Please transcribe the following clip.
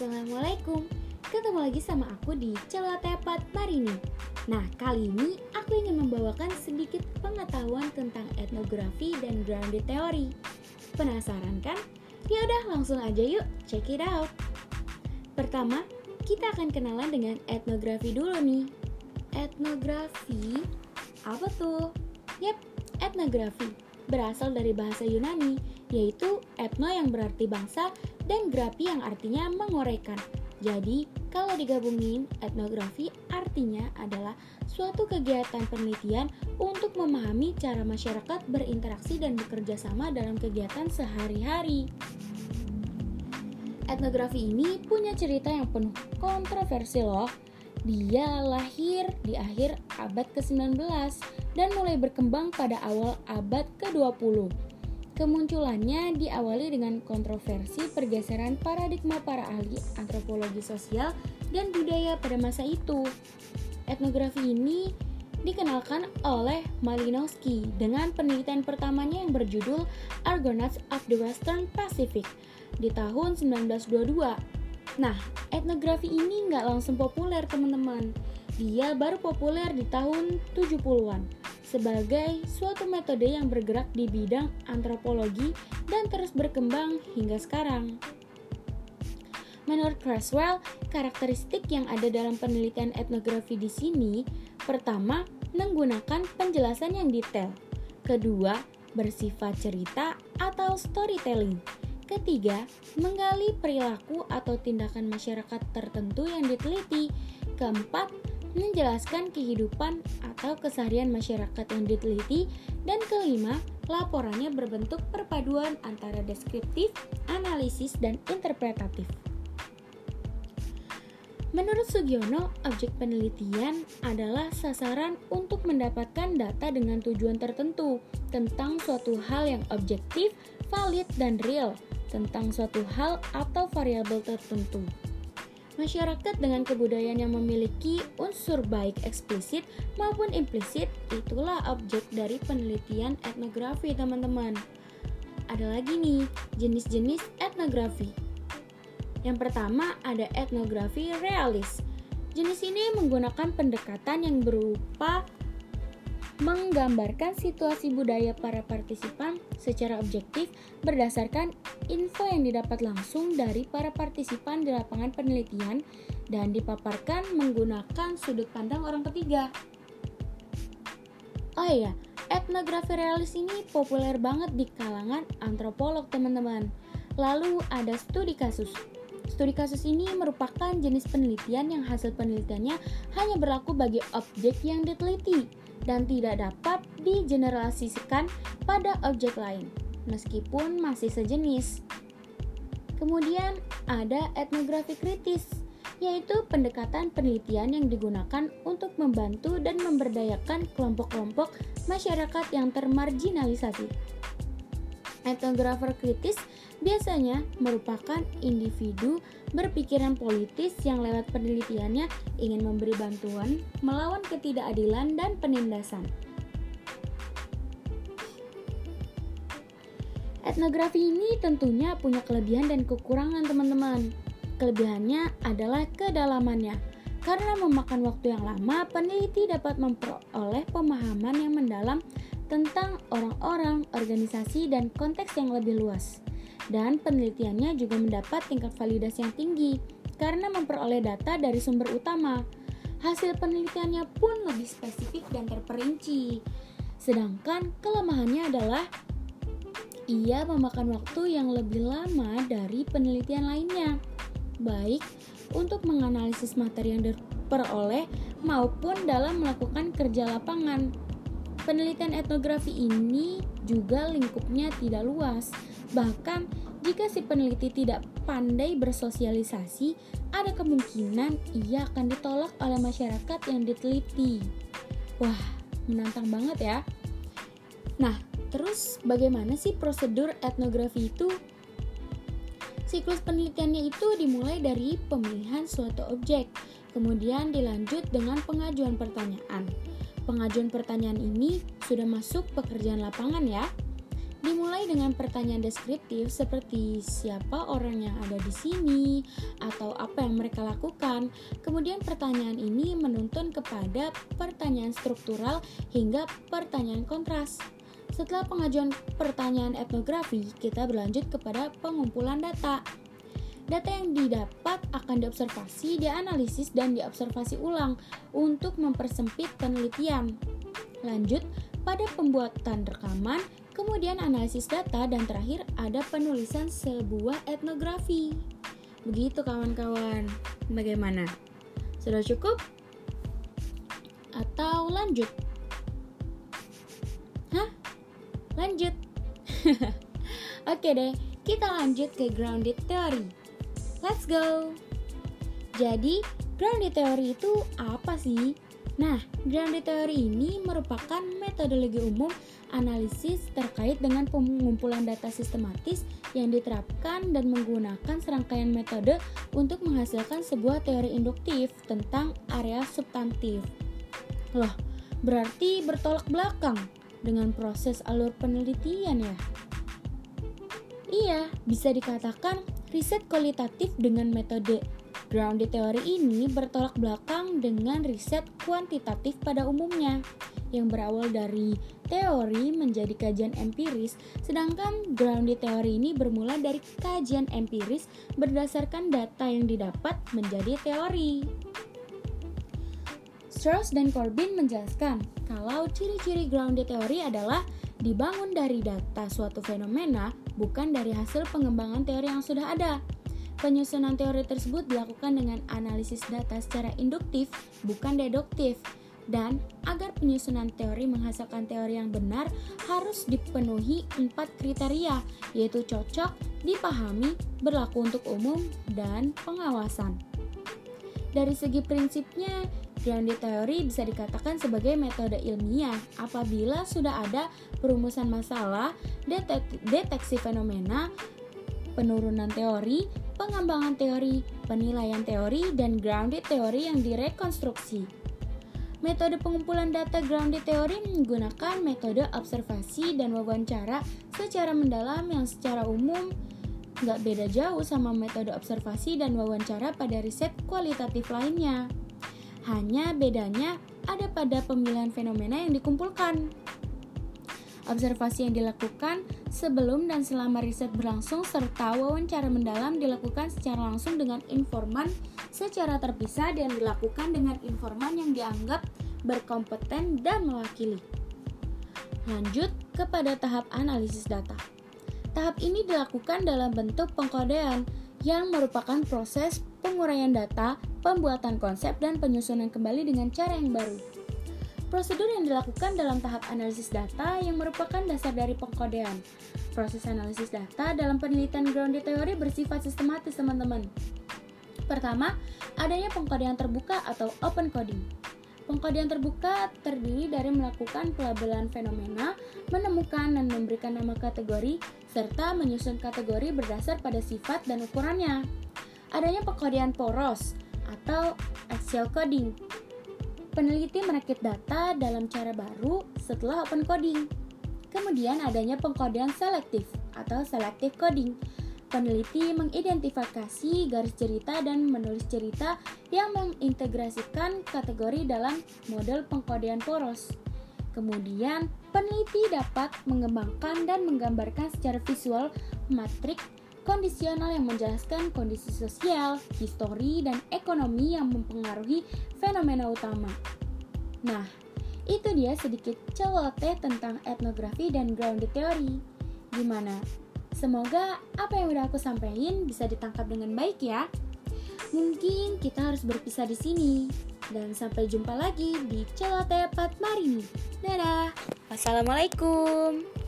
Assalamualaikum. Ketemu lagi sama aku di Celotepat Marini. Nah kali ini aku ingin membawakan sedikit pengetahuan tentang etnografi dan grounded theory. Penasaran kan? Yaudah langsung aja yuk check it out. Pertama, kita akan kenalan dengan etnografi dulu nih. Etnografi, apa tuh? Yap, etnografi berasal dari bahasa Yunani, yaitu etno yang berarti bangsa dan grafi yang artinya mengoreka. Jadi, kalau digabungin, etnografi artinya adalah suatu kegiatan penelitian untuk memahami cara masyarakat berinteraksi dan bekerja sama dalam kegiatan sehari-hari. Etnografi ini punya cerita yang penuh kontroversi loh. Dia lahir di akhir abad ke-19 dan mulai berkembang pada awal abad ke-20 Kemunculannya diawali dengan kontroversi pergeseran paradigma para ahli antropologi sosial dan budaya pada masa itu. Etnografi ini dikenalkan oleh Malinowski dengan penelitian pertamanya yang berjudul Argonauts of the Western Pacific di tahun 1922. Nah, etnografi ini nggak langsung populer teman-teman. Dia baru populer di tahun 70-an sebagai suatu metode yang bergerak di bidang antropologi dan terus berkembang hingga sekarang. Menurut Creswell, karakteristik yang ada dalam penelitian etnografi di sini, pertama, menggunakan penjelasan yang detail. Kedua, bersifat cerita atau storytelling. Ketiga, menggali perilaku atau tindakan masyarakat tertentu yang diteliti. Keempat, menjelaskan kehidupan atau keseharian masyarakat yang diteliti, dan kelima, laporannya berbentuk perpaduan antara deskriptif, analisis, dan interpretatif. Menurut Sugiono, objek penelitian adalah sasaran untuk mendapatkan data dengan tujuan tertentu tentang suatu hal yang objektif, valid, dan real tentang suatu hal atau variabel tertentu. Masyarakat dengan kebudayaan yang memiliki unsur baik eksplisit maupun implisit itulah objek dari penelitian etnografi, teman-teman. Ada lagi nih, jenis-jenis etnografi. Yang pertama ada etnografi realis. Jenis ini menggunakan pendekatan yang berupa menggambarkan situasi budaya para partisipan secara objektif berdasarkan info yang didapat langsung dari para partisipan di lapangan penelitian dan dipaparkan menggunakan sudut pandang orang ketiga. Oh iya, etnografi realis ini populer banget di kalangan antropolog teman-teman. Lalu ada studi kasus. Studi kasus ini merupakan jenis penelitian yang hasil penelitiannya hanya berlaku bagi objek yang diteliti dan tidak dapat digeneralisasikan pada objek lain, meskipun masih sejenis. Kemudian ada etnografi kritis, yaitu pendekatan penelitian yang digunakan untuk membantu dan memberdayakan kelompok-kelompok masyarakat yang termarginalisasi. Etnografer kritis biasanya merupakan individu berpikiran politis yang lewat penelitiannya ingin memberi bantuan melawan ketidakadilan dan penindasan. Etnografi ini tentunya punya kelebihan dan kekurangan teman-teman. Kelebihannya adalah kedalamannya. Karena memakan waktu yang lama, peneliti dapat memperoleh pemahaman yang mendalam tentang orang-orang, organisasi, dan konteks yang lebih luas dan penelitiannya juga mendapat tingkat validasi yang tinggi karena memperoleh data dari sumber utama. Hasil penelitiannya pun lebih spesifik dan terperinci. Sedangkan kelemahannya adalah ia memakan waktu yang lebih lama dari penelitian lainnya, baik untuk menganalisis materi yang diperoleh maupun dalam melakukan kerja lapangan. Penelitian etnografi ini juga lingkupnya tidak luas, Bahkan, jika si peneliti tidak pandai bersosialisasi, ada kemungkinan ia akan ditolak oleh masyarakat yang diteliti. Wah, menantang banget ya. Nah, terus bagaimana sih prosedur etnografi itu? Siklus penelitiannya itu dimulai dari pemilihan suatu objek, kemudian dilanjut dengan pengajuan pertanyaan. Pengajuan pertanyaan ini sudah masuk pekerjaan lapangan ya. Dimulai dengan pertanyaan deskriptif seperti siapa orang yang ada di sini atau apa yang mereka lakukan. Kemudian pertanyaan ini menuntun kepada pertanyaan struktural hingga pertanyaan kontras. Setelah pengajuan pertanyaan etnografi, kita berlanjut kepada pengumpulan data. Data yang didapat akan diobservasi, dianalisis, dan diobservasi ulang untuk mempersempit penelitian. Lanjut, pada pembuatan rekaman, kemudian analisis data, dan terakhir ada penulisan sebuah etnografi. Begitu kawan-kawan. Bagaimana? Sudah cukup? Atau lanjut? Hah? Lanjut. Oke deh, kita lanjut ke grounded theory. Let's go. Jadi, grounded theory itu apa sih? Nah, grounded theory ini merupakan metodologi umum analisis terkait dengan pengumpulan data sistematis yang diterapkan dan menggunakan serangkaian metode untuk menghasilkan sebuah teori induktif tentang area substantif. Loh, berarti bertolak belakang dengan proses alur penelitian ya? Iya, bisa dikatakan riset kualitatif dengan metode Grounded teori ini bertolak belakang dengan riset kuantitatif pada umumnya yang berawal dari teori menjadi kajian empiris, sedangkan grounded teori ini bermula dari kajian empiris berdasarkan data yang didapat menjadi teori. Strauss dan Corbin menjelaskan kalau ciri-ciri grounded teori adalah dibangun dari data suatu fenomena bukan dari hasil pengembangan teori yang sudah ada. Penyusunan teori tersebut dilakukan dengan analisis data secara induktif, bukan deduktif. Dan agar penyusunan teori menghasilkan teori yang benar harus dipenuhi empat kriteria, yaitu cocok, dipahami, berlaku untuk umum, dan pengawasan. Dari segi prinsipnya, grounded teori bisa dikatakan sebagai metode ilmiah apabila sudah ada perumusan masalah, deteksi fenomena, penurunan teori, pengembangan teori, penilaian teori, dan grounded teori yang direkonstruksi. Metode pengumpulan data grounded teori menggunakan metode observasi dan wawancara secara mendalam yang secara umum nggak beda jauh sama metode observasi dan wawancara pada riset kualitatif lainnya. Hanya bedanya ada pada pemilihan fenomena yang dikumpulkan. Observasi yang dilakukan sebelum dan selama riset berlangsung serta wawancara mendalam dilakukan secara langsung dengan informan secara terpisah dan dilakukan dengan informan yang dianggap berkompeten dan mewakili. Lanjut kepada tahap analisis data. Tahap ini dilakukan dalam bentuk pengkodean yang merupakan proses penguraian data, pembuatan konsep, dan penyusunan kembali dengan cara yang baru. Prosedur yang dilakukan dalam tahap analisis data yang merupakan dasar dari pengkodean. Proses analisis data dalam penelitian grounded teori bersifat sistematis, teman-teman. Pertama, adanya pengkodean terbuka atau open coding. Pengkodean terbuka terdiri dari melakukan pelabelan fenomena, menemukan dan memberikan nama kategori, serta menyusun kategori berdasar pada sifat dan ukurannya. Adanya pengkodean poros atau axial coding Peneliti merakit data dalam cara baru setelah open coding. Kemudian adanya pengkodean selektif atau selective coding. Peneliti mengidentifikasi garis cerita dan menulis cerita yang mengintegrasikan kategori dalam model pengkodean poros. Kemudian, peneliti dapat mengembangkan dan menggambarkan secara visual matrik kondisional yang menjelaskan kondisi sosial, histori, dan ekonomi yang mempengaruhi fenomena utama. Nah, itu dia sedikit celoteh tentang etnografi dan grounded theory. Gimana? Semoga apa yang udah aku sampaikan bisa ditangkap dengan baik ya. Mungkin kita harus berpisah di sini. Dan sampai jumpa lagi di celoteh Patmarini. Dadah. Wassalamualaikum.